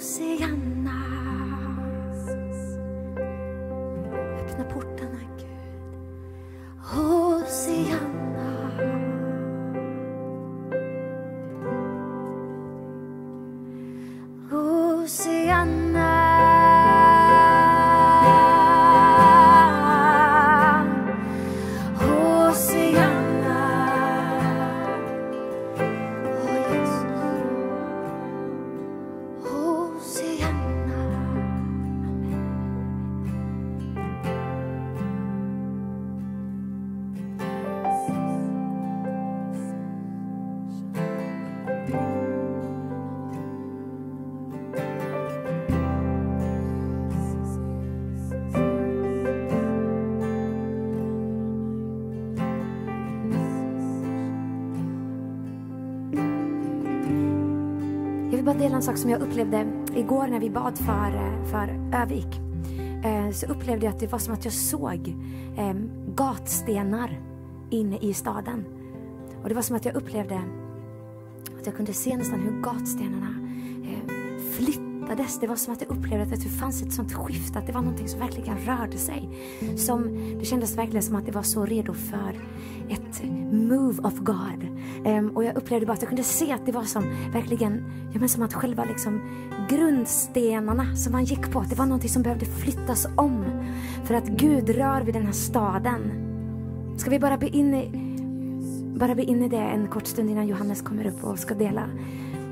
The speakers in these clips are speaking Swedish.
océano. Annan en sak som jag upplevde igår när vi bad för, för Övik. Eh, så upplevde jag att det var som att jag såg eh, gatstenar inne i staden. Och det var som att jag upplevde att jag kunde se nästan hur gatstenarna flyttades. Det var som att jag upplevde att det fanns ett sånt skifte, att det var någonting som verkligen rörde sig. Som, det kändes verkligen som att det var så redo för ett move of God. Um, och jag upplevde bara att jag kunde se att det var som verkligen, ja men som att själva liksom grundstenarna som man gick på, att det var någonting som behövde flyttas om. För att Gud rör vid den här staden. Ska vi bara be in i, bara be in i det en kort stund innan Johannes kommer upp och ska dela.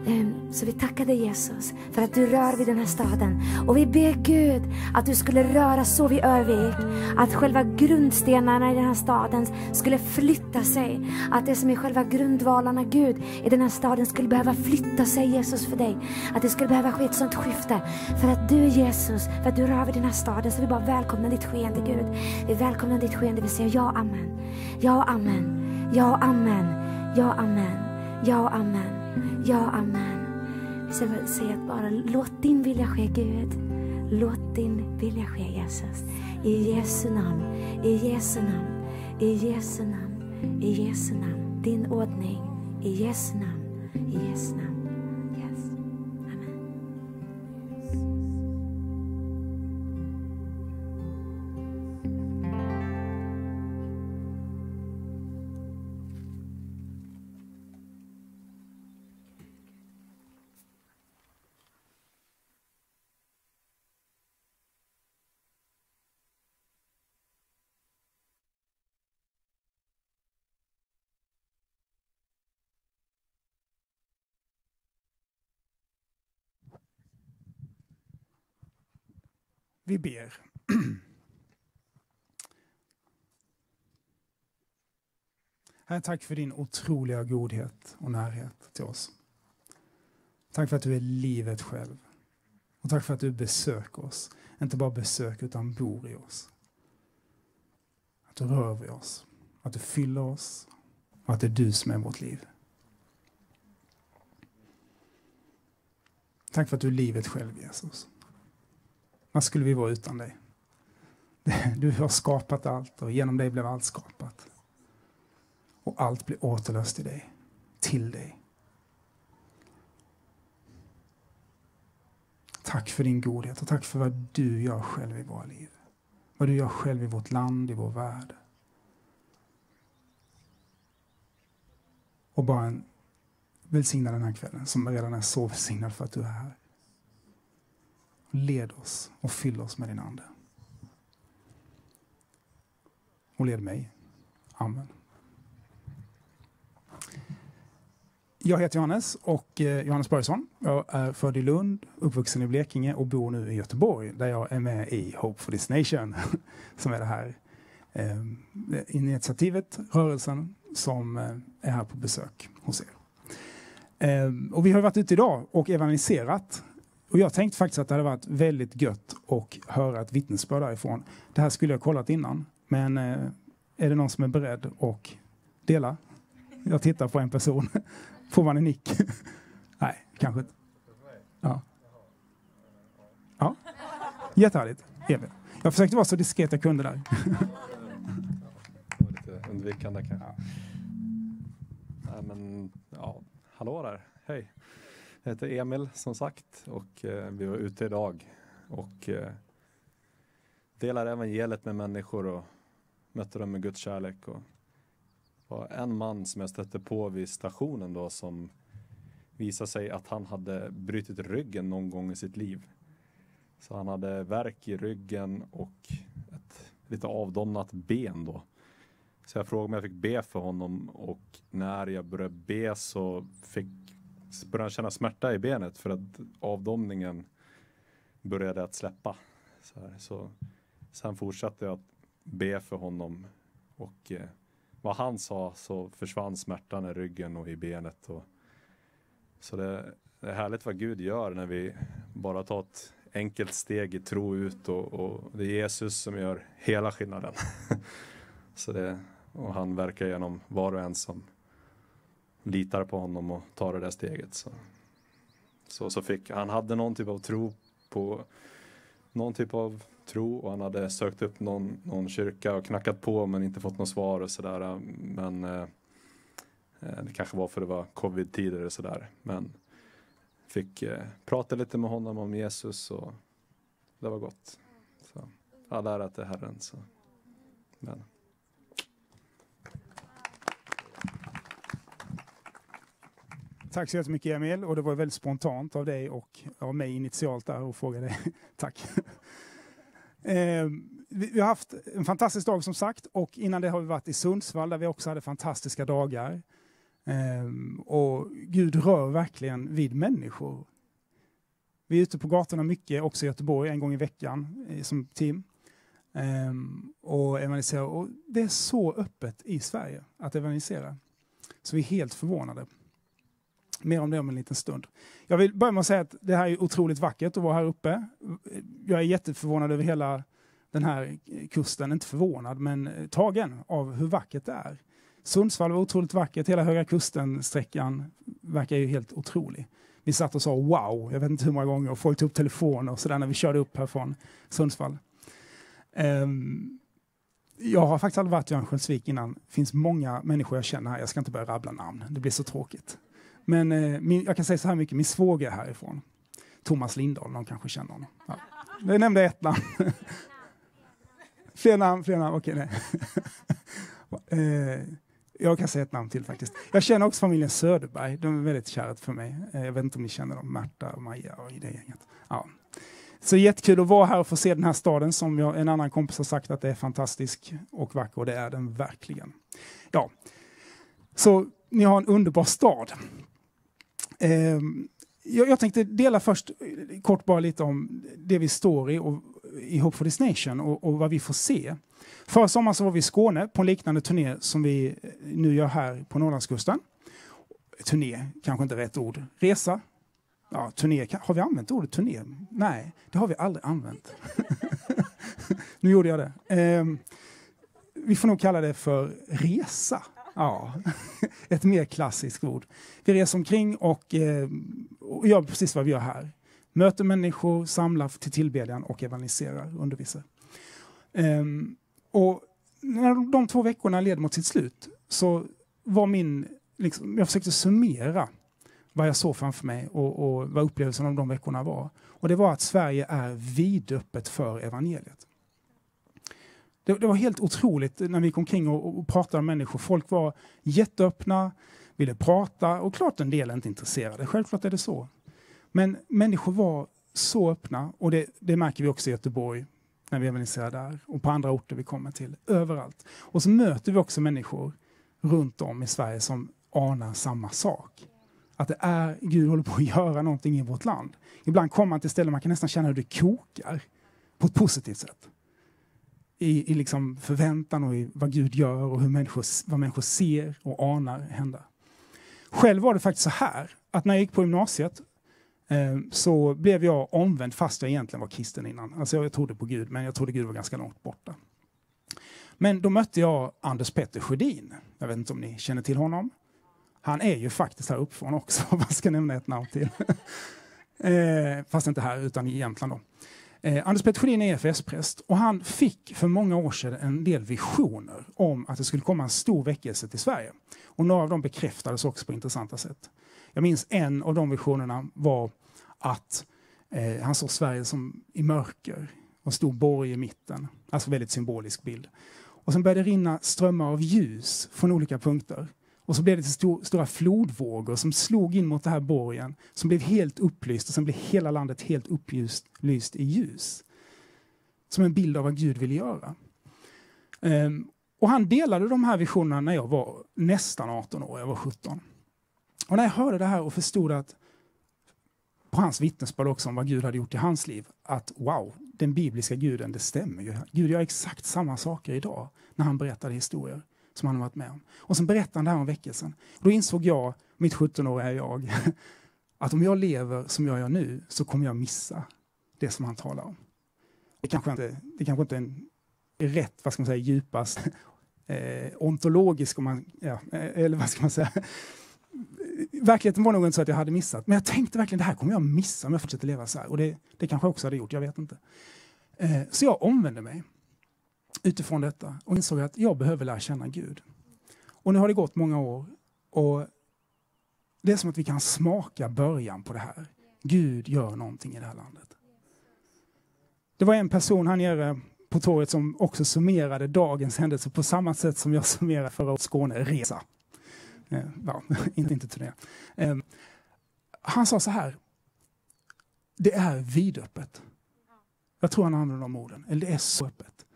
Ehm, så vi tackar dig Jesus för att du rör vid den här staden. Och vi ber Gud att du skulle röra så vid Örvik. Att själva grundstenarna i den här staden skulle flytta sig. Att det som är själva grundvalarna Gud i den här staden skulle behöva flytta sig Jesus för dig. Att det skulle behöva ske ett sånt skifte. För att du Jesus, för att du rör vid den här staden. Så vi bara välkomnar ditt skeende Gud. Vi välkomnar ditt skeende. Vi säger ja amen. Ja amen. Ja amen. Ja amen. Ja amen. Ja, amen. Så jag säga att bara låt din vilja ske Gud. Låt din vilja ske Jesus. I Jesu namn, i Jesu namn, i Jesu namn, i Jesu namn. Din ordning, i Jesu namn, i Jesu namn. Vi ber. Herre, tack för din otroliga godhet och närhet till oss. Tack för att du är livet själv. Och tack för att du besöker oss. Inte bara besöker utan bor i oss. Att du rör vid oss. Att du fyller oss. Och att det är du som är vårt liv. Tack för att du är livet själv Jesus. Vad skulle vi vara utan dig? Du har skapat allt och genom dig blev allt skapat. Och allt blir återlöst i dig, till dig. Tack för din godhet och tack för vad du gör själv i våra liv. Vad du gör själv i vårt land, i vår värld. Och bara en välsigna den här kvällen som redan är så välsignad för att du är här. Led oss och fyll oss med din Ande. Och led mig. Amen. Jag heter Johannes och eh, Johannes Börjesson. Jag är född i Lund, uppvuxen i Blekinge och bor nu i Göteborg där jag är med i Hope for this nation som är det här eh, initiativet, rörelsen som eh, är här på besök hos er. Eh, och vi har varit ute idag och evangeliserat och jag tänkte faktiskt att det hade varit väldigt gött att höra ett vittnesbörd därifrån. Det här skulle jag kollat innan, men eh, är det någon som är beredd att dela? Jag tittar på en person. Får man en nick? Nej, kanske inte. Ja. ja. Jättehärligt. Emil. Jag försökte vara så diskret jag kunde där. Lite undvikande kanske. Nej, men, ja, hallå där, hej. Jag heter Emil som sagt och eh, vi var ute idag och eh, delade evangeliet med människor och mötte dem med Guds kärlek. Och var en man som jag stötte på vid stationen då som visade sig att han hade brutit ryggen någon gång i sitt liv. Så han hade värk i ryggen och ett lite avdomnat ben då. Så jag frågade om jag fick be för honom och när jag började be så fick, började han känna smärta i benet för att avdomningen började att släppa. Så, här. så sen fortsatte jag att be för honom och eh, vad han sa så försvann smärtan i ryggen och i benet. Och, så det, det är härligt vad Gud gör när vi bara tar ett enkelt steg i tro ut och, och det är Jesus som gör hela skillnaden. så det, och han verkar genom var och en som litar på honom och tar det där steget. Så, så, så fick han hade någon typ av tro på någon typ av tro och han hade sökt upp någon, någon kyrka och knackat på men inte fått något svar och sådär. Men eh, eh det kanske var för det var covid-tider och sådär. Men fick eh, prata lite med honom om Jesus och det var gott. Så, all ära till Herren. Så. Men. Tack så jättemycket Emil och det var väldigt spontant av dig och av mig initialt där att fråga dig. Tack. Eh, vi, har haft en fantastisk dag som sagt och innan det har vi varit i Sundsvall där vi också hade fantastiska dagar. Eh, och Gud rör verkligen vid människor. Vi är ute på gatorna mycket, också i Göteborg, en gång i veckan eh, som team. Ehm, och evangelisera. Och det är så öppet i Sverige att evangelisera. Så vi är helt förvånade. Mer om det om en liten stund. Jag vill börja med att säga att det här är otroligt vackert att vara här uppe. Jag är jätteförvånad över hela den här kusten. Inte förvånad, men eh, tagen av hur vackert det är. Sundsvall var otroligt vackert. Hela Höga Kusten-sträckan verkar ju helt otrolig. Vi satt och sa wow, jag vet inte hur många gånger, och folk tog upp telefoner och sådär när vi körde upp här från Sundsvall. Um, jag har faktiskt aldrig varit i Örnsköldsvik innan. Det finns många människor jag känner här. Jag ska inte börja rabbla namn, det blir så tråkigt. Men eh, min, jag kan säga så här mycket, min svåger är härifrån. Thomas Lindahl, någon kanske känner honom. Ja. Jag nämnde ett namn. fler namn, fler namn, okej nej. eh, jag kan säga ett namn till faktiskt. Jag känner också familjen Söderberg, de är väldigt kära för mig. Eh, jag vet inte om ni känner dem, Märta och Maja och i det gänget. Ja. Så jättekul att vara här och få se den här staden som jag, en annan kompis har sagt att det är fantastisk och vacker och det är den verkligen. Ja, så ni har en underbar stad. Eh, jag, jag, tänkte dela först eh, kort bara lite om det vi står i, och, i Hope for this Nation och, och vad vi får se. Förra sommaren så var vi i Skåne på en liknande turné som vi eh, nu gör här på Norrlandskusten. Turné, kanske inte rätt ord. Resa? Ja, turné. Har vi använt ordet turné? Nej, det har vi aldrig använt. nu gjorde jag det. Eh, vi får nog kalla det för resa. Ja, ett mer klassiskt ord. Vi reser omkring och, eh, och gör precis vad vi gör här. Möter människor, samlar till tillbedjan och evangeliserar, undervisar. Um, och när de två veckorna led mot sitt slut så var min, liksom, jag försökte summera vad jag såg framför mig och, och vad upplevelsen av de veckorna var. Och det var att Sverige är vidöppet för evangeliet. Det, det, var helt otroligt när vi gick omkring och, och pratade med människor. Folk var jätteöppna, ville prata och klart en del är inte intresserade. Självklart är det så. Men människor var så öppna och det, det märker vi också i Göteborg när vi evangeliserar där och på andra orter vi kommer till. Överallt. Och så möter vi också människor runt om i Sverige som anar samma sak. Att det är, Gud håller på att göra någonting i vårt land. Ibland kommer man till ställen man kan nästan känna hur det kokar på ett positivt sätt i, i liksom förväntan och i vad Gud gör och hur människor, vad människor ser och anar hända. Själv var det faktiskt så här att när jag gick på gymnasiet eh, så blev jag omvänd fast jag egentligen var kristen innan. Alltså jag trodde på Gud, men jag trodde Gud var ganska långt borta. Men då mötte jag Anders Petter Sjödin. Jag vet inte om ni känner till honom. Han är ju faktiskt här uppifrån också, om man ska nämna ett namn till. eh, fast inte här, utan i Jämtland. Då. Eh, Anders Pettersson Sjödin är EFS-präst och han fick för många år sedan en del visioner om att det skulle komma en stor väckelse till Sverige. Och några av dem bekräftades också på intressanta sätt. Jag minns en av de visionerna var att eh, han såg Sverige som i mörker och en stor borg i mitten. Alltså väldigt symbolisk bild. Och sen började det rinna strömmar av ljus från olika punkter. Och så blev det stor, stora flodvågor som slog in mot den här borgen, som blev helt upplyst och sen blev hela landet helt upplyst i ljus. Som en bild av vad Gud ville göra. Um, och han delade de här visionerna när jag var nästan 18 år, jag var 17. Och när jag hörde det här och förstod att på hans vittnesbörd också om vad Gud hade gjort i hans liv, att wow, den bibliska guden, det stämmer ju. Gud gör exakt samma saker idag när han berättar historier som han har varit med om. Och sen berättade han det här om väckelsen. Då insåg jag, mitt 17-åriga jag, att om jag lever som jag gör nu så kommer jag missa det som han talar om. Det kanske inte, det kanske inte är en rätt, vad ska man säga, djupast eh, ontologisk, om man, ja, eh, eller vad ska man säga. Verkligheten var nog inte så att jag hade missat, men jag tänkte verkligen det här kommer jag missa om jag fortsätter leva så här. Och det, det kanske jag också hade gjort, jag vet inte. Eh, så jag omvände mig utifrån detta och insåg att jag behöver lära känna Gud. Och nu har det gått många år och det är som att vi kan smaka början på det här. Gud gör någonting i det här landet. Det var en person här nere på torget som också summerade dagens händelse på samma sätt som jag summerade förra årets Skåneresa. Eh, ja, inte, inte turné. Eh, han sa så här. Det är vidöppet. Jag tror han använde de orden. Eller det är så öppet.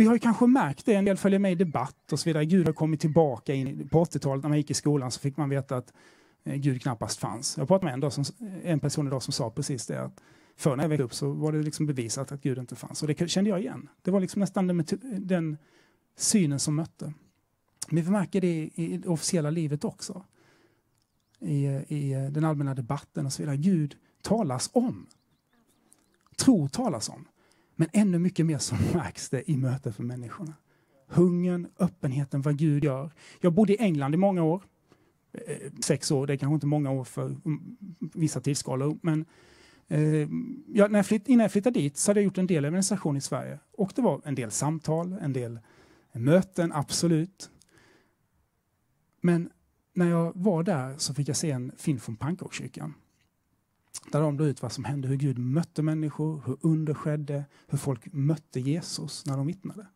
Vi har ju kanske märkt det, en del följer med i debatt och så vidare. Gud har kommit tillbaka in på 80-talet när man gick i skolan så fick man veta att eh, Gud knappast fanns. Jag pratade med en, som, en person idag som sa precis det. Att förr när jag växte upp så var det liksom bevisat att Gud inte fanns. Och det kände jag igen. Det var liksom nästan den, den synen som mötte. Men vi märker det i det officiella livet också. I, eh, I eh, den allmänna debatten och så vidare. Gud talas om. Tro talas om. Men ännu mycket mer så märks det i mötet för människorna. Hungern, öppenheten, vad Gud gör. Jag bodde i England i många år. Eh, sex år, det är kanske inte många år för mm, vissa tidsskalor. Men eh, jag, när jag flytt, innan jag flyttade dit så hade jag gjort en del evangelisation i Sverige. Och det var en del samtal, en del möten, absolut. Men när jag var där så fick jag se en film från Pannkakskyrkan. Där de la ut vad som hände, hur Gud mötte människor, hur under skedde, hur folk mötte Jesus när de vittnade.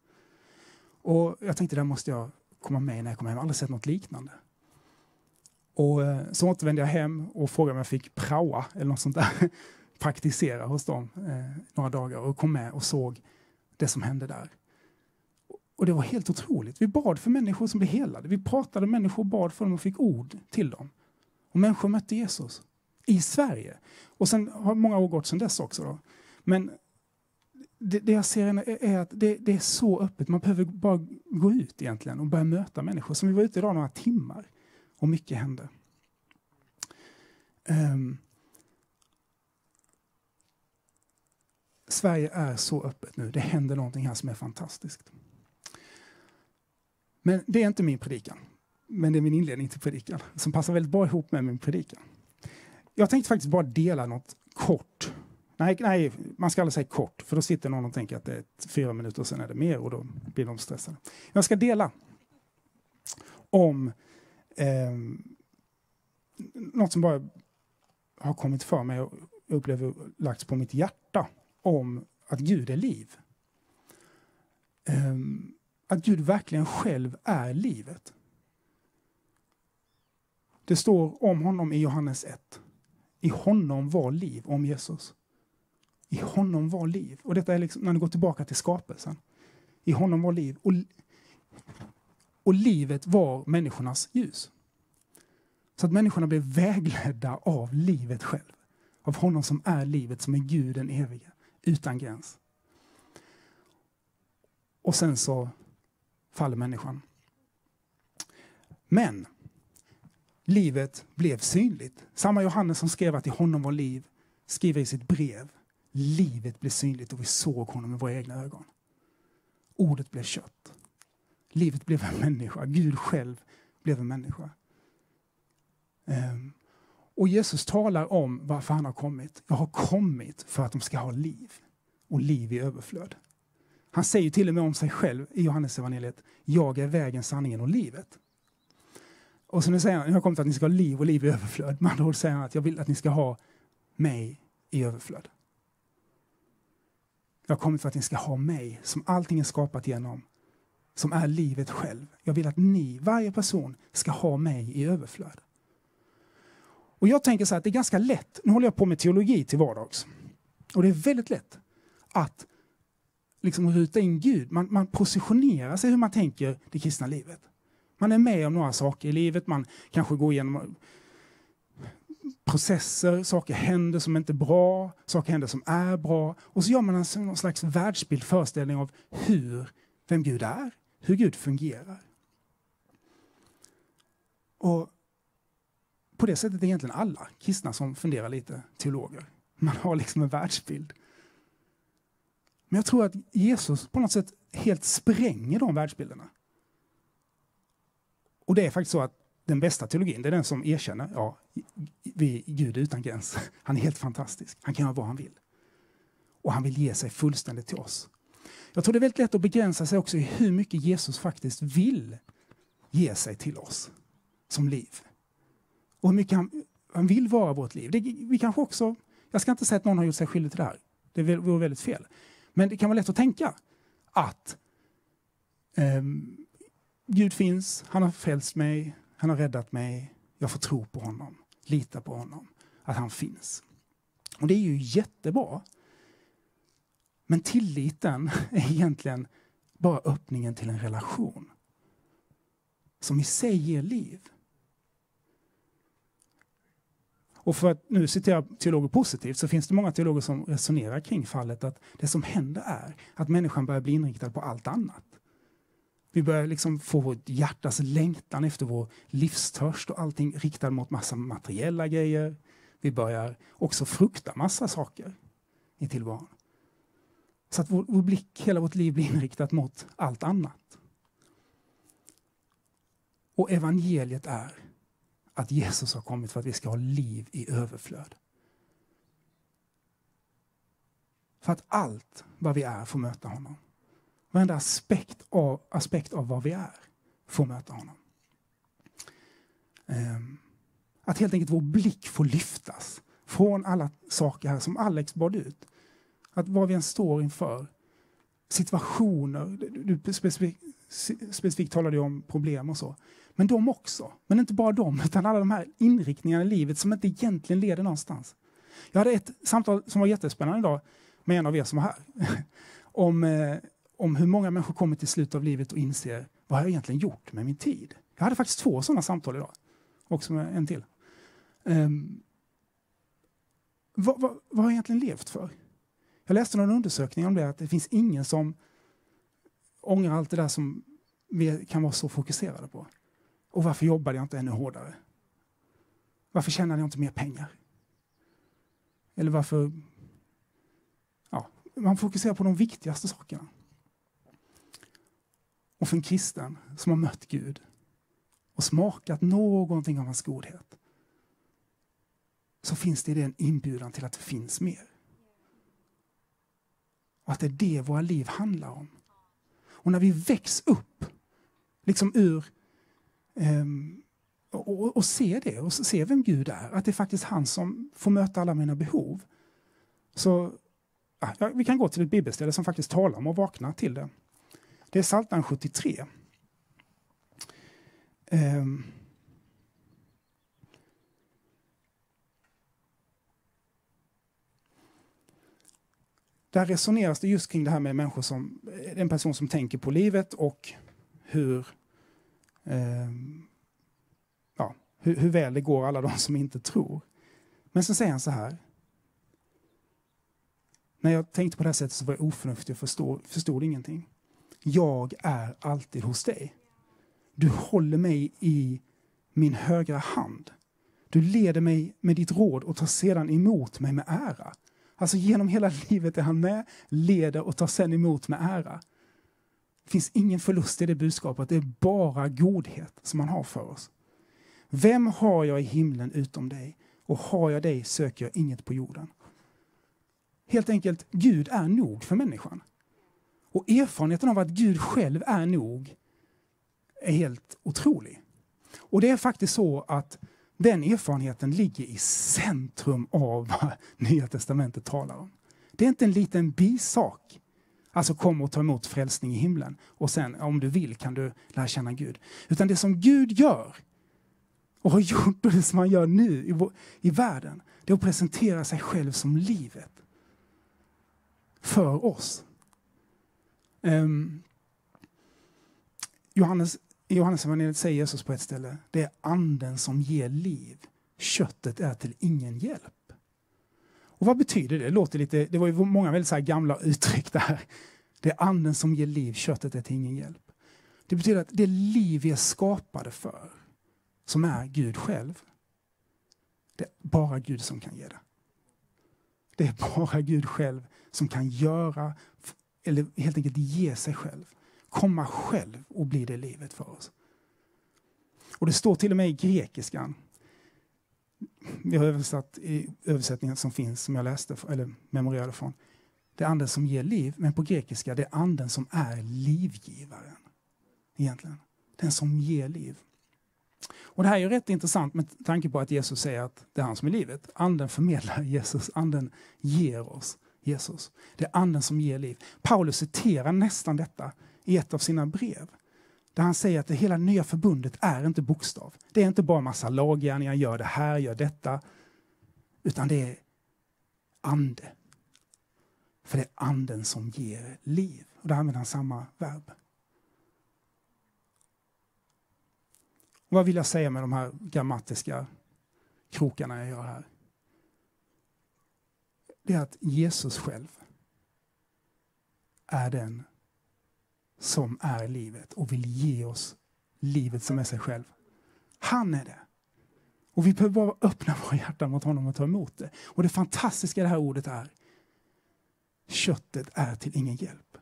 Och jag tänkte, där måste jag komma med när jag kommer hem. Jag har aldrig sett något liknande. Och eh, så återvände jag hem och frågade om jag fick praoa eller något sånt där. Praktisera hos dem eh, några dagar och kom med och såg det som hände där. Och det var helt otroligt. Vi bad för människor som blev helade. Vi pratade med människor, bad för dem och fick ord till dem. Och människor mötte Jesus i Sverige. Och sen har många år gått sedan dess också. Då. Men det, det jag ser är, att det, det, är så öppet. Man behöver bara gå ut egentligen och börja möta människor. Som vi var ute idag några timmar och mycket hände. Um, Sverige är så öppet nu. Det händer någonting här som är fantastiskt. Men det är inte min predikan. Men det är min inledning till predikan som passar väldigt bra ihop med min predikan. Jag tänkte faktiskt bara dela något kort. Nej, nej, man ska aldrig säga kort, för då sitter någon och tänker att det är fyra minuter och sen är det mer och då blir de stressade. Jag ska dela om eh, något som bara har kommit för mig och upplever lagts på mitt hjärta om att Gud är liv. Eh, att Gud verkligen själv är livet. Det står om honom i Johannes 1. I honom var liv, om Jesus. I honom var liv. Och detta är liksom, när du går tillbaka till skapelsen. I honom var liv. Och, och livet var människornas ljus. Så att människorna blev vägledda av livet själv. Av honom som är livet, som är Gud den evige, utan gräns. Och sen så faller människan. Men livet blev synligt. Samma Johannes som skrev att i honom var liv skriver i sitt brev livet blev synligt och vi såg honom med våra egna ögon. Ordet blev kött. Livet blev en människa. Gud själv blev en människa. Um, Och Jesus talar om varför han har kommit. Jag har kommit för att de ska ha liv och liv i överflöd. Han säger till och med om sig själv i Johannes evangeliet. Jag är vägen, sanningen och livet. Och så nu säger han, jag har kommit att ni ska ha liv och liv i överflöd. Med andra ord säger han att jag vill att ni ska ha mig i överflöd. Jag har kommit för att ni ska ha mig, som allting är skapat genom, som är livet själv. Jag vill att ni, varje person, ska ha mig i överflöd. Och jag tänker så här att det är ganska lätt, nu håller jag på med teologi till vardags, och det är väldigt lätt att liksom ruta in Gud. Man, man positionerar sig hur man tänker det kristna livet. Man är med om några saker i livet, man kanske går igenom processer, saker händer som inte är bra, saker händer som är bra. Och så gör man en någon slags världsbild, föreställning av hur, vem Gud är, hur Gud fungerar. Och på det sättet är egentligen alla kristna som funderar lite teologer. Man har liksom en världsbild. Men jag tror att Jesus på något sätt helt spränger de världsbilderna. Och det är faktiskt så att den bästa teologin, det är den som erkänner, ja, vi är Gud utan gräns. Han är helt fantastisk. Han kan göra vad han vill. Och han vill ge sig fullständigt till oss. Jag tror det är väldigt lätt att begränsa sig också i hur mycket Jesus faktiskt vill ge sig till oss som liv. Och hur mycket han, han vill vara vårt liv. Det, vi kanske också, jag ska inte säga att någon har gjort sig skyldig till det här. Det vore väldigt fel. Men det kan vara lätt att tänka att um, Gud finns, han har frälst mig, han har räddat mig, jag får tro på honom, lita på honom, att han finns. Och det är ju jättebra. Men tilliten är egentligen bara öppningen till en relation som i sig ger liv. Och för att nu citera teologer positivt så finns det många teologer som resonerar kring fallet att det som händer är att människan börjar bli inriktad på allt annat. Vi börjar liksom få vårt hjärtas längtan efter vår livstörst och allting riktad mot massa materiella grejer. Vi börjar också frukta massa saker i tillvaron. Så att vår, vår blick, hela vårt liv blir inriktat mot allt annat. Och evangeliet är att Jesus har kommit för att vi ska ha liv i överflöd. För att allt vad vi är får möta honom. Varenda aspekt av, aspekt av vad vi är får möta honom. Um, att helt enkelt vår blick får lyftas från alla saker här som Alex bad ut. Att vad vi än står inför, situationer, du specifikt, specifikt talade om problem och så. Men de också. Men inte bara de, utan alla de här inriktningarna i livet som inte egentligen leder någonstans. Jag hade ett samtal som var jättespännande idag med en av er som var här. om, eh, om hur många människor kommer till slutet av livet och inser vad har jag egentligen gjort med min tid? Jag hade faktiskt två sådana samtal idag. Också med en till. Um, vad, vad, vad har jag egentligen levt för? Jag läste någon undersökning om det, att det finns ingen som ångrar allt det där som vi kan vara så fokuserade på. Och varför jobbade jag inte ännu hårdare? Varför tjänade jag inte mer pengar? Eller varför... Ja, man fokuserar på de viktigaste sakerna. Och för en kristen som har mött Gud och smakat någonting av hans godhet så finns det i det en inbjudan till att det finns mer. Och att det är det våra liv handlar om. Och när vi väcks upp, liksom ur um, och, och ser det och ser vem Gud är, att det är faktiskt han som får möta alla mina behov. Så ja, vi kan gå till ett bibelställe som faktiskt talar om att vakna till det. Det är Psaltaren 73. Um, ehm. Där resoneras det just kring det här med människor som, en person som tänker på livet och hur, um, ja, hur, hur, väl det går alla de som inte tror. Men så säger han så här. När jag tänkte på det här sättet så var jag oförnuftig och förstod, förstod ingenting. Jag är alltid hos dig. Du håller mig i min högra hand. Du leder mig med ditt råd och tar sedan emot mig med ära. Alltså genom hela livet är han med, leder och tar sedan emot med ära. Det finns ingen förlust i det budskapet, det är bara godhet som han har för oss. Vem har jag i himlen utom dig? Och har jag dig söker jag inget på jorden. Helt enkelt, Gud är nog för människan. Och erfarenheten av att Gud själv är nog är helt otrolig. Och det är faktiskt så att den erfarenheten ligger i centrum av vad Nya Testamentet talar om. Det är inte en liten bisak. Alltså kom och ta emot frälsning i himlen och sen om du vill kan du lära känna Gud. Utan det som Gud gör och har gjort och det som han gör nu i, i världen, det är att presentera sig själv som livet. För oss. Um, Johannes, I Johannes evangeliet säger Jesus på ett ställe, det är anden som ger liv. Köttet är till ingen hjälp. Och vad betyder det? Det, låter lite, det var ju många väldigt så gamla uttryck där. Det är anden som ger liv, köttet är till ingen hjälp. Det betyder att det liv vi är skapade för, som är Gud själv, det är bara Gud som kan ge det. Det är bara Gud själv som kan göra, eller helt enkelt ge sig själv. Komma själv och bli det livet för oss. Och det står till och med i grekiskan. Vi har översatt i översättningen som finns, som jag läste, eller memorerade från. Det är anden som ger liv, men på grekiska det är anden som är livgivaren. Egentligen. Den som ger liv. Och Det här är ju rätt intressant med tanke på att Jesus säger att det är han som är livet. Anden förmedlar Jesus, anden ger oss Jesus. Det är anden som ger liv. Paulus citerar nästan detta i ett av sina brev. Där han säger att det hela nya förbundet är inte bokstav. Det är inte bara massa laggärningar, gör det här, gör detta. Utan det är ande. För det är anden som ger liv. Och där använder han samma verb. Och vad vill jag säga med de här grammatiska krokarna jag gör här? Det är att Jesus själv är den som är livet och vill ge oss livet som är sig själv. Han är det. Och vi behöver bara öppna våra hjärtan mot honom och ta emot det. Och det fantastiska i det här ordet är köttet är till ingen hjälp.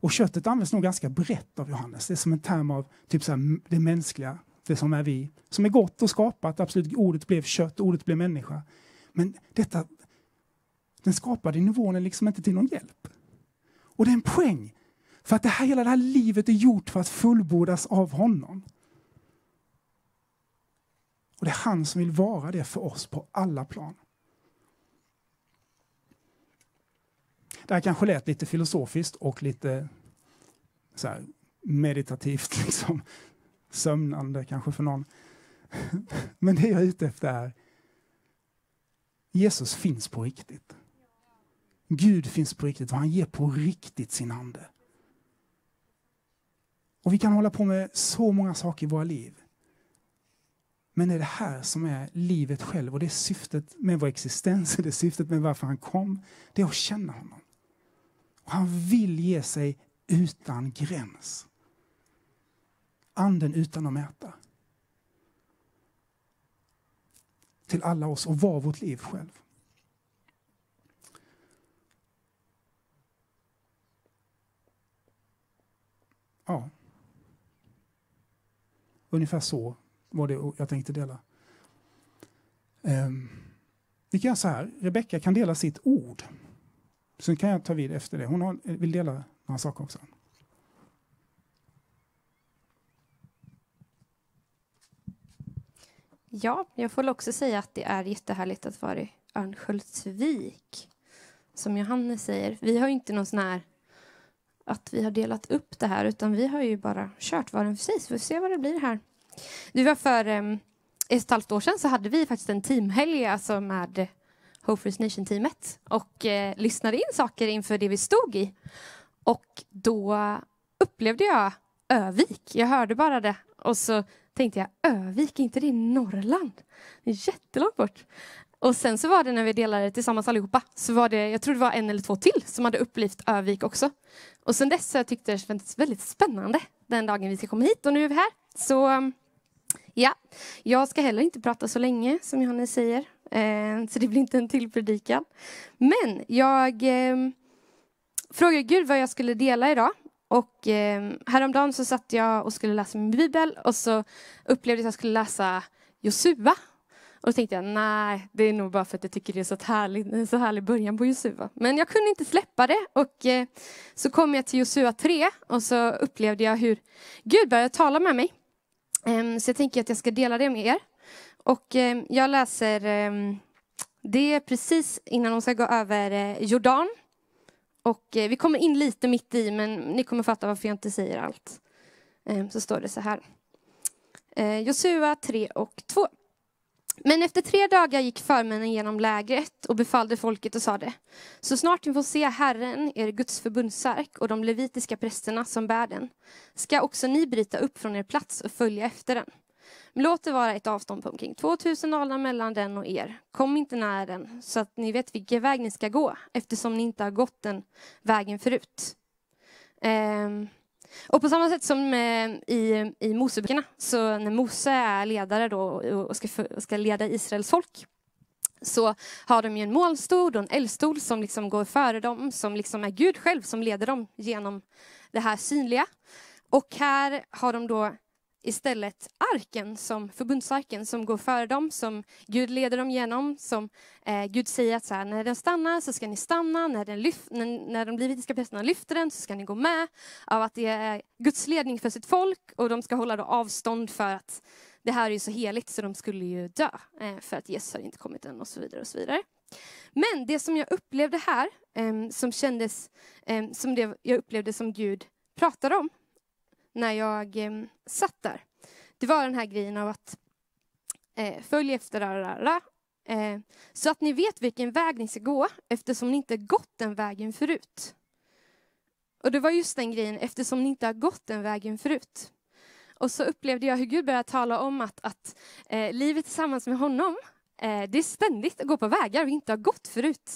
Och köttet används nog ganska brett av Johannes. Det är som en term av typ så här, det mänskliga, det som är vi, som är gott och skapat. Absolut, ordet blev kött, ordet blev människa. Men detta, den skapade nivån är liksom inte till någon hjälp. Och det är en poäng. För att det här, hela det här livet är gjort för att fullbordas av honom. Och det är han som vill vara det för oss på alla plan. Det här kanske lät lite filosofiskt och lite så här, meditativt, liksom, sömnande kanske för någon. Men det jag är ute efter är Jesus finns på riktigt. Gud finns på riktigt och han ger på riktigt sin ande. Och vi kan hålla på med så många saker i våra liv. Men det är det här som är livet själv och det är syftet med vår existens, det är syftet med varför han kom. Det är att känna honom. Och han vill ge sig utan gräns. Anden utan att mäta. Till alla oss och vara vårt liv själv. Ja. Ungefär så var det jag tänkte dela. Um, vi kan göra så här, Rebecka kan dela sitt ord. Sen kan jag ta vid efter det. Hon har, vill dela några saker också. Ja, jag får också säga att det är jättehärligt att vara i Örnsköldsvik. Som Johannes säger, vi har ju inte någon sån här att vi har delat upp det här utan vi har ju bara kört var och en för sig så vi får se vad det blir här. Det var för um, ett och ett halvt år sedan så hade vi faktiskt en teamhelg alltså med Hope First Nation-teamet och eh, lyssnade in saker inför det vi stod i. Och då upplevde jag Övik. Jag hörde bara det och så tänkte jag Övik, är inte det i Norrland? Det är jättelångt bort. Och sen så var det när vi delade tillsammans allihopa, så var det, jag tror det var en eller två till som hade upplevt Övik också. Och sen dess så tyckte jag det kändes väldigt spännande den dagen vi ska komma hit och nu är vi här. Så ja, jag ska heller inte prata så länge som Johannes säger, eh, så det blir inte en till predikan. Men jag eh, frågade Gud vad jag skulle dela idag och eh, häromdagen så satt jag och skulle läsa min bibel och så upplevde jag att jag skulle läsa Josua och då tänkte jag, nej, det är nog bara för att jag tycker det är så, härligt, en så härlig början på Josua. Men jag kunde inte släppa det och eh, så kom jag till Josua 3 och så upplevde jag hur Gud började tala med mig. Eh, så jag tänker att jag ska dela det med er. Och eh, jag läser ehm, det är precis innan de ska gå över eh, Jordan. Och eh, vi kommer in lite mitt i, men ni kommer fatta varför jag inte säger allt. Ehm, så står det så här. Ehm, Josua 3 och 2. Men efter tre dagar gick förmännen genom lägret och befallde folket och sade Så snart ni får se Herren, er Guds förbundsark och de levitiska prästerna som bär den ska också ni bryta upp från er plats och följa efter den. Men låt det vara ett avstånd på omkring 2000 alnar mellan den och er. Kom inte nära den så att ni vet vilken väg ni ska gå eftersom ni inte har gått den vägen förut. Um, och på samma sätt som eh, i, i Moseböckerna, så när Mose är ledare då och ska, och ska leda Israels folk, så har de ju en molnstol och en eldstol som liksom går före dem, som liksom är Gud själv som leder dem genom det här synliga. Och här har de då istället arken, som förbundsarken, som går före dem, som Gud leder dem genom. Som eh, Gud säger att så här, när den stannar så ska ni stanna, när, den lyft, när, när de levitiska prästerna lyfter den så ska ni gå med. Av att det är Guds ledning för sitt folk och de ska hålla då avstånd för att det här är ju så heligt så de skulle ju dö eh, för att Jesus har inte kommit än och så vidare. och så vidare. Men det som jag upplevde här, eh, som kändes eh, som det jag upplevde som Gud pratade om, när jag eh, satt där. Det var den här grejen av att eh, följ efter rarara, eh, så att ni vet vilken väg ni ska gå eftersom ni inte gått den vägen förut. Och det var just den grejen, eftersom ni inte har gått den vägen förut. Och så upplevde jag hur Gud började tala om att, att eh, livet tillsammans med honom, eh, det är ständigt att gå på vägar vi inte har gått förut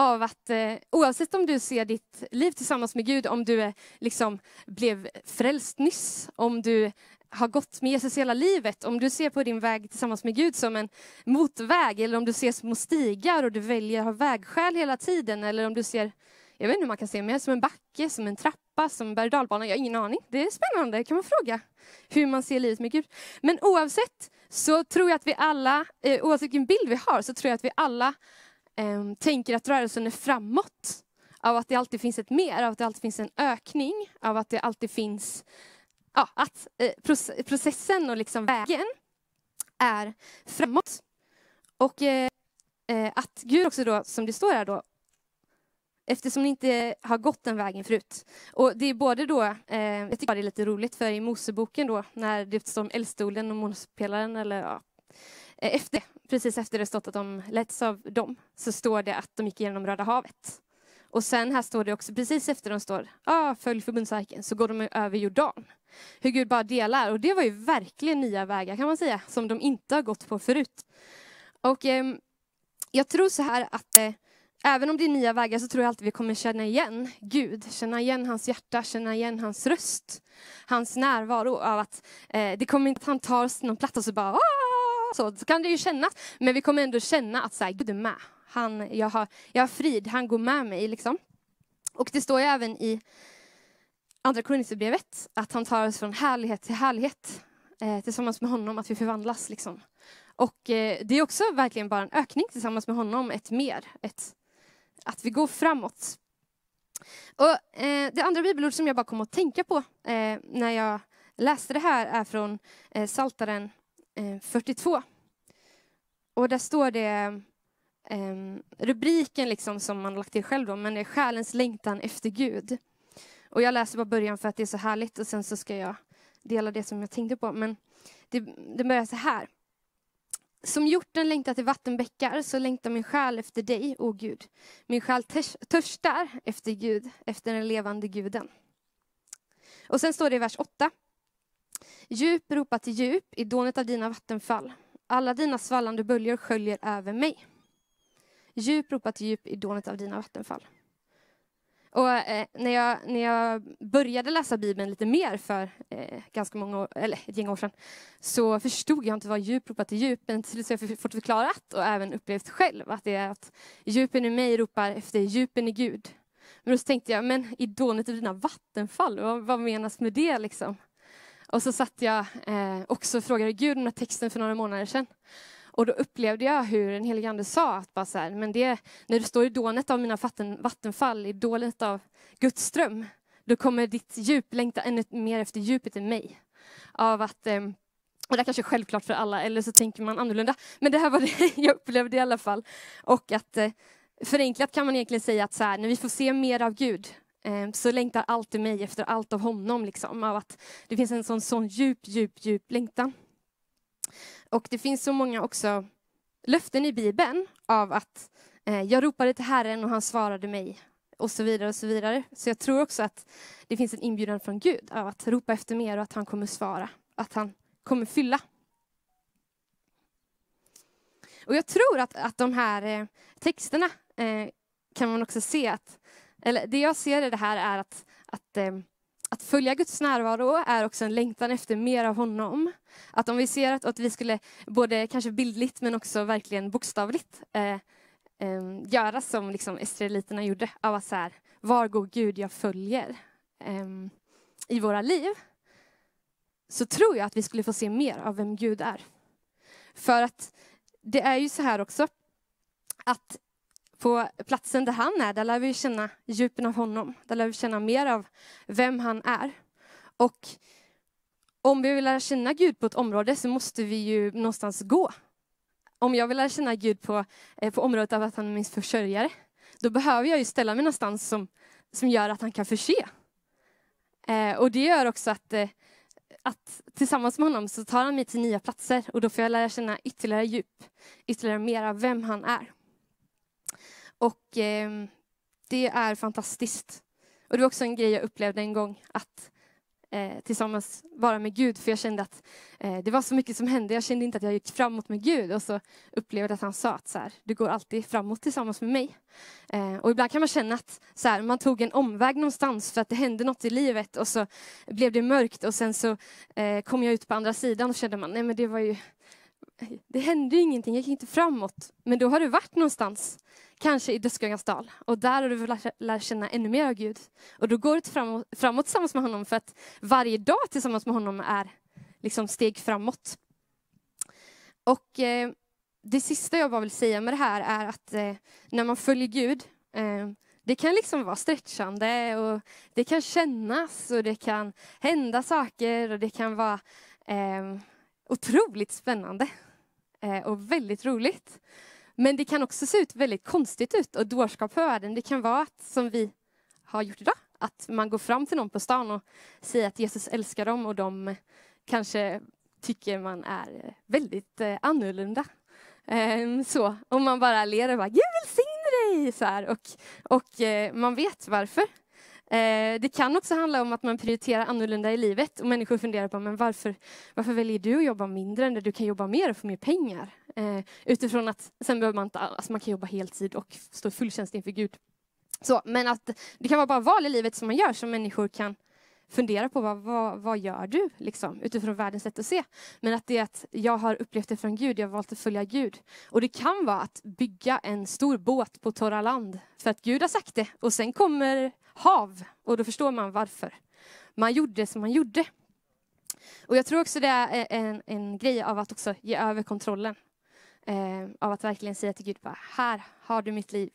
av att eh, oavsett om du ser ditt liv tillsammans med Gud, om du eh, liksom blev frälst nyss, om du har gått med Jesus hela livet, om du ser på din väg tillsammans med Gud som en motväg, eller om du ser små stigar och du väljer att ha vägskäl hela tiden, eller om du ser, jag vet inte hur man kan se mer, som en backe, som en trappa, som en berg jag har ingen aning. Det är spännande, kan man fråga hur man ser livet med Gud. Men oavsett så tror jag att vi alla, eh, oavsett vilken bild vi har, så tror jag att vi alla eh, tänker att rörelsen är framåt. Av att det alltid finns ett mer, av att det alltid finns en ökning, av att det alltid finns ja, att eh, processen och liksom vägen är framåt. Och eh, eh, att Gud också då, som det står här då, eftersom ni inte har gått den vägen förut. Och det är både då, eh, jag tycker det är lite roligt för i Moseboken då, när det står om eldstolen och månspelaren, eller ja, Eh, efter, precis efter det stått att de letts av dem, så står det att de gick igenom Röda havet. Och sen här står det också, precis efter de står, ah, följ förbundsarken, så går de över Jordan. Hur Gud bara delar, och det var ju verkligen nya vägar kan man säga, som de inte har gått på förut. Och eh, jag tror så här att eh, även om det är nya vägar så tror jag alltid vi kommer känna igen Gud, känna igen hans hjärta, känna igen hans röst, hans närvaro av att eh, det kommer inte att han tar oss till någon plats och så bara så, så kan det ju kännas. Men vi kommer ändå känna att så här, Gud är med. Han, jag, har, jag har frid, han går med mig. Liksom. Och det står ju även i Andra Korinthierbrevet att han tar oss från härlighet till härlighet eh, tillsammans med honom, att vi förvandlas. Liksom. Och eh, det är också verkligen bara en ökning tillsammans med honom, ett mer. Ett, att vi går framåt. Och, eh, det andra bibelord som jag bara kom att tänka på eh, när jag läste det här är från eh, Saltaren Eh, 42. Och där står det ehm, rubriken liksom som man har lagt till själv då, men det är själens längtan efter Gud. Och jag läser bara början för att det är så härligt och sen så ska jag dela det som jag tänkte på. Men det, det börjar så här. Som hjorten längtar till vattenbäckar så längtar min själ efter dig, o Gud. Min själ törstar efter Gud, efter den levande guden. Och sen står det i vers 8. Djup ropar till djup i dånet av dina vattenfall. Alla dina svallande böljor sköljer över mig. Djup ropar till djup i dånet av dina vattenfall. Och eh, när, jag, när jag började läsa Bibeln lite mer för eh, ganska många år, eller ett gäng år sedan, så förstod jag inte vad djup ropar till djup, men till slut har jag fått förklarat och även upplevt själv att det är att djupen i mig ropar efter djupen i Gud. Men då tänkte jag, men i dånet av dina vattenfall, vad, vad menas med det liksom? Och så satt jag eh, också och frågade Gud den här texten för några månader sedan. Och då upplevde jag hur den helige ande sa att bara så här, men det, när du står i dånet av mina vatten, vattenfall, i dånet av Guds ström, då kommer ditt djup längta ännu mer efter djupet i mig. Av att, eh, och det är kanske är självklart för alla, eller så tänker man annorlunda. Men det här var det jag upplevde i alla fall. Och att eh, förenklat kan man egentligen säga att så här, när vi får se mer av Gud, Ehm, så längtar allt i mig efter allt av honom. Liksom, av att det finns en sån, sån djup, djup, djup längtan. Och det finns så många också löften i Bibeln av att eh, jag ropade till Herren och han svarade mig och så vidare och så vidare. Så jag tror också att det finns en inbjudan från Gud av att ropa efter mer och att han kommer svara, att han kommer fylla. Och jag tror att, att de här eh, texterna eh, kan man också se att, eller det jag ser i det här är att, att eh, att följa Guds närvaro är också en längtan efter mer av honom. Att om vi ser att, att vi skulle, både kanske bildligt men också verkligen bokstavligt, eh, eh, göra som liksom israeliterna gjorde, av att så här, var går Gud jag följer eh, i våra liv, så tror jag att vi skulle få se mer av vem Gud är. För att det är ju så här också, att på platsen där han är, där lär vi känna djupen av honom. Där lär vi känna mer av vem han är. Och om vi vill lära känna Gud på ett område så måste vi ju någonstans gå. Om jag vill lära känna Gud på, eh, på området av att han är min försörjare, då behöver jag ju ställa mig någonstans som, som gör att han kan förse. Eh, och det gör också att, eh, att tillsammans med honom så tar han mig till nya platser och då får jag lära känna ytterligare djup, ytterligare mer av vem han är. Och eh, det är fantastiskt. Och det var också en grej jag upplevde en gång, att eh, tillsammans vara med Gud, för jag kände att eh, det var så mycket som hände. Jag kände inte att jag gick framåt med Gud och så upplevde jag att han sa att så här, du går alltid framåt tillsammans med mig. Eh, och ibland kan man känna att så här, man tog en omväg någonstans för att det hände något i livet och så blev det mörkt och sen så eh, kom jag ut på andra sidan och kände man, nej men det var ju det hände ju ingenting, jag gick inte framåt. Men då har du varit någonstans kanske i dödsskuggans dal. Och där har du lärt, lär känna ännu mer av Gud. Och då går du framåt, framåt tillsammans med honom för att varje dag tillsammans med honom är liksom steg framåt. Och eh, det sista jag bara vill säga med det här är att eh, när man följer Gud, eh, det kan liksom vara stretchande och det kan kännas och det kan hända saker och det kan vara eh, otroligt spännande eh, och väldigt roligt. Men det kan också se ut väldigt konstigt ut och dårskap för världen. Det kan vara att, som vi har gjort idag, att man går fram till någon på stan och säger att Jesus älskar dem och de kanske tycker man är väldigt eh, annorlunda. Ehm, så, och man bara ler och bara Gud välsigne dig! Så här, och och eh, man vet varför. Eh, det kan också handla om att man prioriterar annorlunda i livet och människor funderar på men varför, varför väljer du att jobba mindre när du kan jobba mer och få mer pengar? Eh, utifrån att sen behöver man inte, alltså man kan jobba heltid och stå fulltjänst inför Gud. Så, men att det kan vara bara val i livet som man gör som människor kan fundera på vad, vad, vad gör du liksom, utifrån världens sätt att se. Men att det är att jag har upplevt det från Gud, jag har valt att följa Gud. Och det kan vara att bygga en stor båt på torra land för att Gud har sagt det och sen kommer hav och då förstår man varför man gjorde som man gjorde. Och jag tror också det är eh, en, en grej av att också ge över kontrollen. Eh, av att verkligen säga till Gud, bara, här har du mitt liv.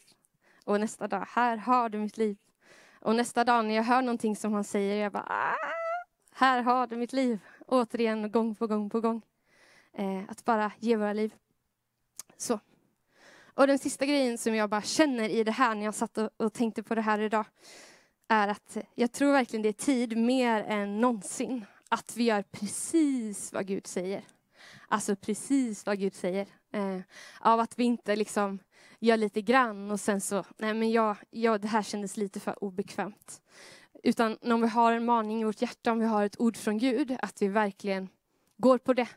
Och nästa dag, här har du mitt liv. Och nästa dag när jag hör någonting som han säger, jag bara, ah, här har du mitt liv. Återigen, gång på gång på gång. Eh, att bara ge våra liv. Så. Och den sista grejen som jag bara känner i det här när jag satt och, och tänkte på det här idag är att jag tror verkligen det är tid mer än någonsin att vi gör precis vad Gud säger. Alltså precis vad Gud säger. Eh, av att vi inte liksom gör lite grann och sen så, nej men jag, jag, det här kändes lite för obekvämt. Utan om vi har en maning i vårt hjärta, om vi har ett ord från Gud, att vi verkligen går på det.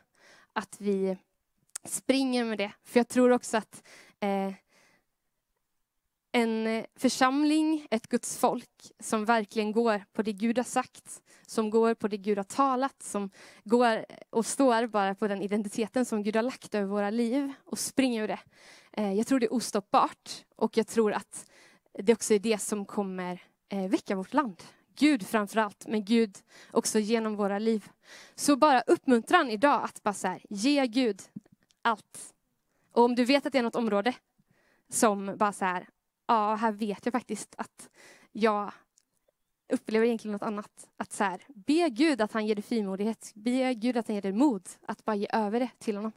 Att vi springer med det. För jag tror också att eh, en eh, församling, ett Guds folk som verkligen går på det Gud har sagt, som går på det Gud har talat, som går och står bara på den identiteten som Gud har lagt över våra liv och springer ur det. Eh, jag tror det är ostoppbart och jag tror att det också är det som kommer eh, väcka vårt land. Gud framför allt, men Gud också genom våra liv. Så bara uppmuntran idag att bara så här, ge Gud allt Och om du vet att det är något område som bara så här, ja, här vet jag faktiskt att jag upplever egentligen något annat. Att så här, be Gud att han ger dig frimodighet. Be Gud att han ger dig mod att bara ge över det till honom.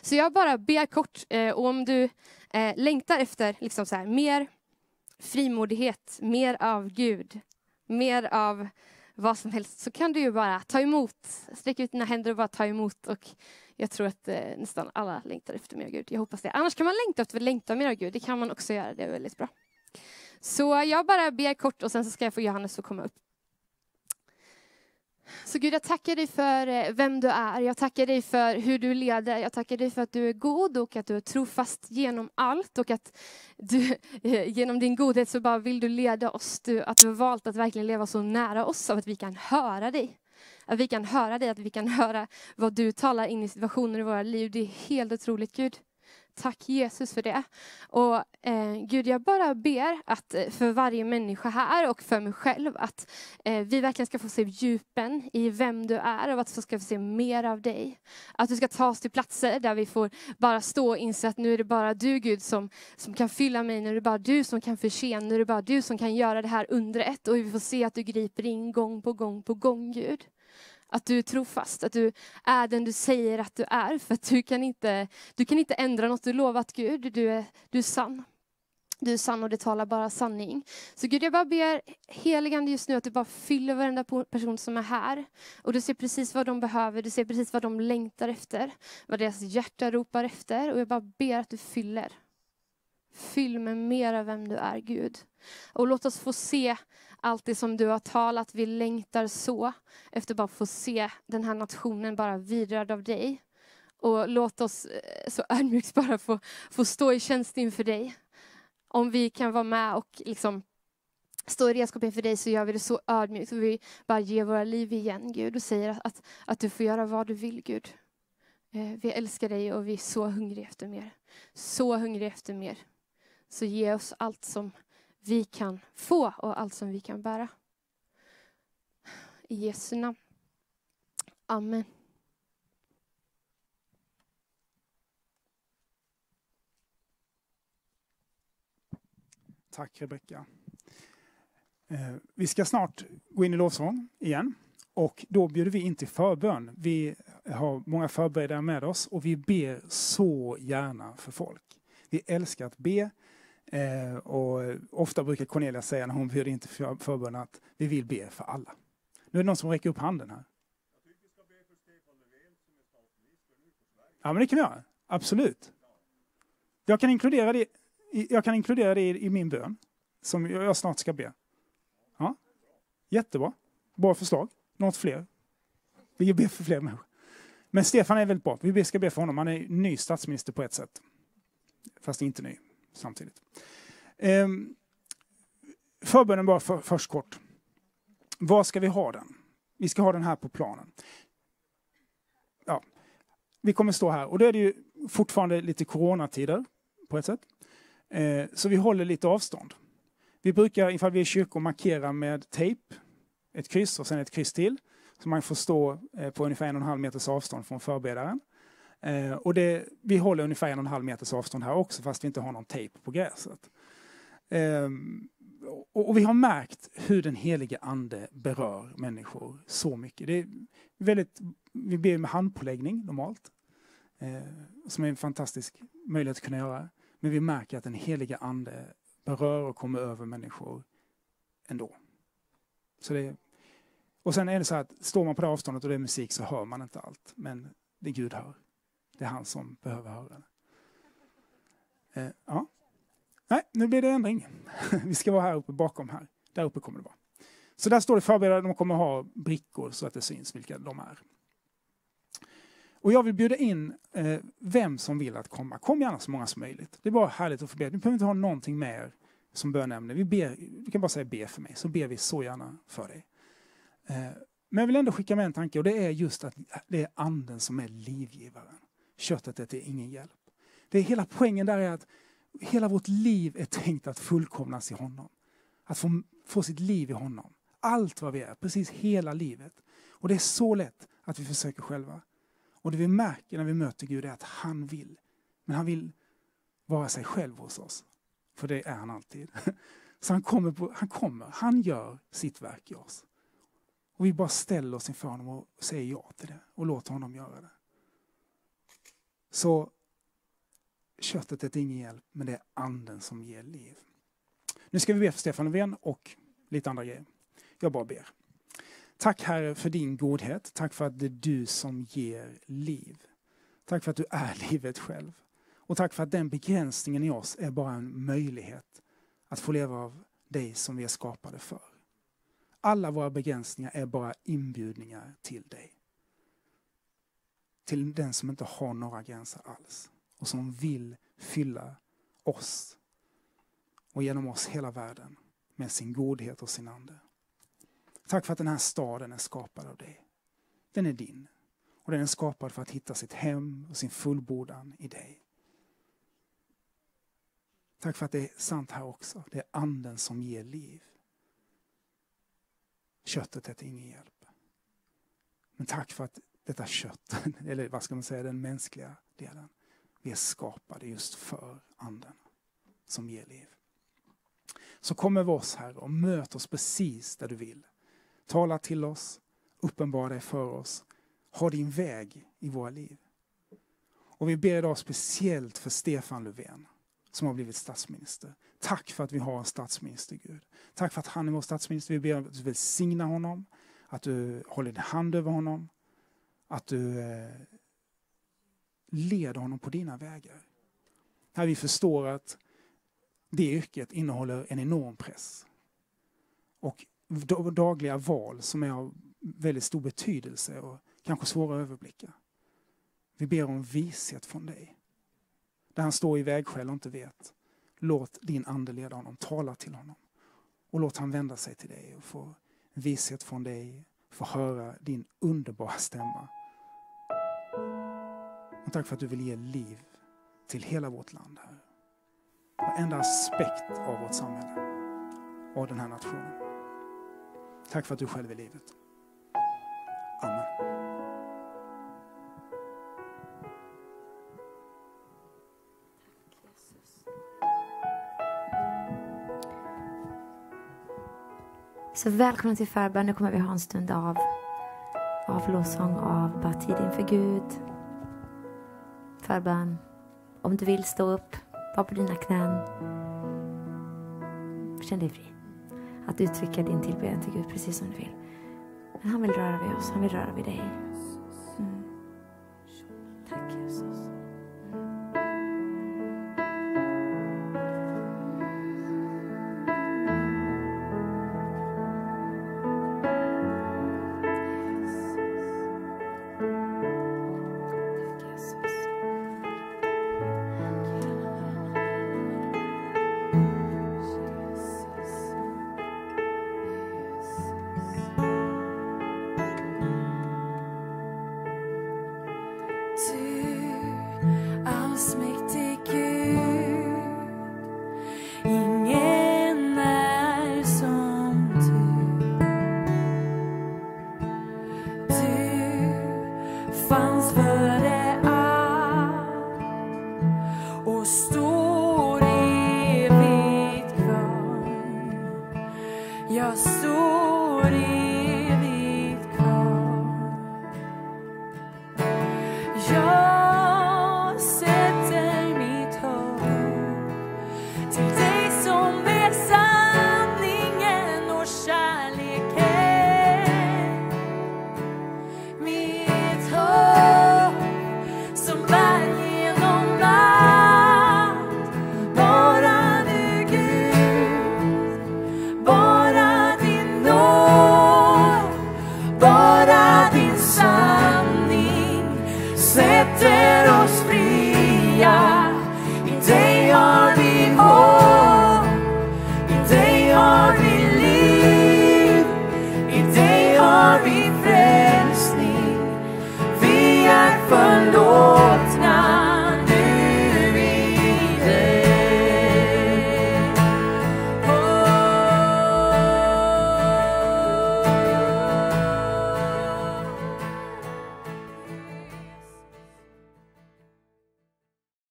Så jag bara ber kort, eh, och om du eh, längtar efter liksom så här, mer frimodighet, mer av Gud, mer av vad som helst, så kan du ju bara ta emot. Sträck ut dina händer och bara ta emot. Och jag tror att eh, nästan alla längtar efter mer av Gud. Jag hoppas det. Annars kan man längta efter att längta mer av Gud. Det kan man också göra. Det är väldigt bra. Så jag bara ber kort och sen så ska jag få Johannes att komma upp. Så Gud, jag tackar dig för eh, vem du är. Jag tackar dig för hur du leder. Jag tackar dig för att du är god och att du är trofast genom allt. Och att du, eh, genom din godhet så bara vill du leda oss. Du, att du har valt att verkligen leva så nära oss så att vi kan höra dig. Att vi kan höra dig, att vi kan höra vad du talar in i situationer i våra liv. Det är helt otroligt Gud. Tack Jesus för det. Och eh, Gud, jag bara ber att eh, för varje människa här och för mig själv att eh, vi verkligen ska få se djupen i vem du är och att vi ska få se mer av dig. Att du ska ta oss till platser där vi får bara stå och inse att nu är det bara du Gud som, som kan fylla mig, nu är det bara du som kan förse, nu är det bara du som kan göra det här undret och vi får se att du griper in gång på gång på gång Gud. Att du är trofast, att du är den du säger att du är. För att du kan inte, du kan inte ändra något du lovat Gud. Du är, du är sann. Du är sann och det talar bara sanning. Så Gud, jag bara ber heligande just nu att du bara fyller varenda person som är här. Och du ser precis vad de behöver, du ser precis vad de längtar efter. Vad deras hjärta ropar efter. Och jag bara ber att du fyller. Fyll med mer av vem du är, Gud. Och låt oss få se allt det som du har talat. Vi längtar så efter bara få se den här nationen bara vidrörd av dig. Och låt oss eh, så ödmjukt bara få, få stå i tjänst inför dig. Om vi kan vara med och liksom stå i redskap inför dig så gör vi det så ödmjukt. Och vi bara ger våra liv igen, Gud, och säger att, att, att du får göra vad du vill, Gud. Eh, vi älskar dig och vi är så hungriga efter mer. Så hungriga efter mer. Så ge oss allt som vi kan få och allt som vi kan bära. I Jesu namn. Amen. Tack Rebecka. Eh, vi ska snart gå in i lovsång igen och då bjuder vi in till förbön. Vi har många förberedare med oss och vi ber så gärna för folk. Vi älskar att be Eh, och ofta brukar Cornelia säga när hon bjuder in till förbön att vi vill be för alla. Nu är det någon som räcker upp handen här. Ja, men det kan vi göra. Absolut. Jag kan inkludera det, jag kan inkludera det i, i min bön, som jag snart ska be. Ja. Jättebra. Bra förslag. Något fler. Vi ber för fler människor. Men Stefan är väldigt bra. Vi ska be för honom. Han är ny statsminister på ett sätt. Fast inte ny samtidigt. Eh, förbönen bara för, först kort. Var ska vi ha den? Vi ska ha den här på planen. Ja, vi kommer stå här och då är det ju fortfarande lite coronatider på ett sätt. Eh, så vi håller lite avstånd. Vi brukar, ifall vi är i kyrkor, markera med tejp, ett kryss och sen ett kryss till. Så man får stå eh, på ungefär en och en halv meters avstånd från förbedaren. Eh, och det, vi håller ungefär en och en halv meters avstånd här också fast vi inte har någon tejp på gräset. Eh, och, och, vi har märkt hur den helige ande berör människor så mycket. Det är väldigt, vi ber med handpåläggning normalt, eh, som är en fantastisk möjlighet att kunna göra. Men vi märker att den helige ande berör och kommer över människor ändå. Så det, och sen är det så att står man på det avståndet och det är musik så hör man inte allt. Men det Gud hör. Det är han som behöver höra det. Eh, ja. Nej, nu blir det ändring. Vi ska vara här uppe bakom här. Där uppe kommer det vara. Så där står det förberedda, de kommer ha brickor så att det syns vilka de är. Och jag vill bjuda in eh, vem som vill att komma. Kom gärna så många som möjligt. Det är bara härligt att få be. Ni behöver inte ha någonting mer som bönämne. Vi, ber, vi kan bara säga be för mig, så ber vi så gärna för dig. Eh, men jag vill ändå skicka med en tanke och det är just att det är anden som är livgivaren. Köttet är till ingen hjälp. Det är hela poängen där är att hela vårt liv är tänkt att fullkomnas i honom. Att få, få sitt liv i honom. Allt vad vi är, precis hela livet. Och det är så lätt att vi försöker själva. Och det vi märker när vi möter Gud är att han vill Men han vill vara sig själv hos oss. För det är han alltid. Så han kommer, på, han kommer, han gör sitt verk i oss. Och vi bara ställer oss inför honom och säger ja till det och låter honom göra det. Så köttet är ingen hjälp, men det är anden som ger liv. Nu ska vi be för Stefan Löfven och lite andra grejer. Jag bara ber. Tack Herre för din godhet. Tack för att det är du som ger liv. Tack för att du är livet själv. Och tack för att den begränsningen i oss är bara en möjlighet att få leva av dig som vi är skapade för. Alla våra begränsningar är bara inbjudningar till dig. Till den som inte har några gränser alls och som vill fylla oss och genom oss hela världen med sin godhet och sin ande. Tack för att den här staden är skapad av dig. Den är din. Och den är skapad för att hitta sitt hem och sin fullbordan i dig. Tack för att det är sant här också. Det är anden som ger liv. Köttet är till ingen hjälp. Men tack för att detta kött, eller vad ska man säga, den mänskliga delen, vi är skapade just för anden som ger liv. Så kom över oss Herre och möt oss precis där du vill. Tala till oss, uppenbara dig för oss. Ha din väg i våra liv. Och vi ber idag speciellt för Stefan Löfven som har blivit statsminister. Tack för att vi har en statsminister Gud. Tack för att han är vår statsminister. Vi ber att du välsignar honom, att du håller din hand över honom, att du eh, leder honom på dina vägar. Här vi förstår att det yrket innehåller en enorm press. Och dagliga val som är av väldigt stor betydelse och kanske svåra att överblicka. Vi ber om vishet från dig. Där han står i vägskäl och inte vet. Låt din ande leda honom, tala till honom. Och låt han vända sig till dig och få vishet från dig, få höra din underbara stämma. Och tack för att du vill ge liv till hela vårt land här. Varenda aspekt av vårt samhälle, av den här nationen. Tack för att du själv är livet. Så välkomna till förbön. Nu kommer vi ha en stund av, av lovsång, av bara tid inför Gud. Förbön. Om du vill stå upp, var på dina knän. Känn dig fri att uttrycka din tillbedjan till Gud precis som du vill. Men han vill röra vid oss, han vill röra vid dig.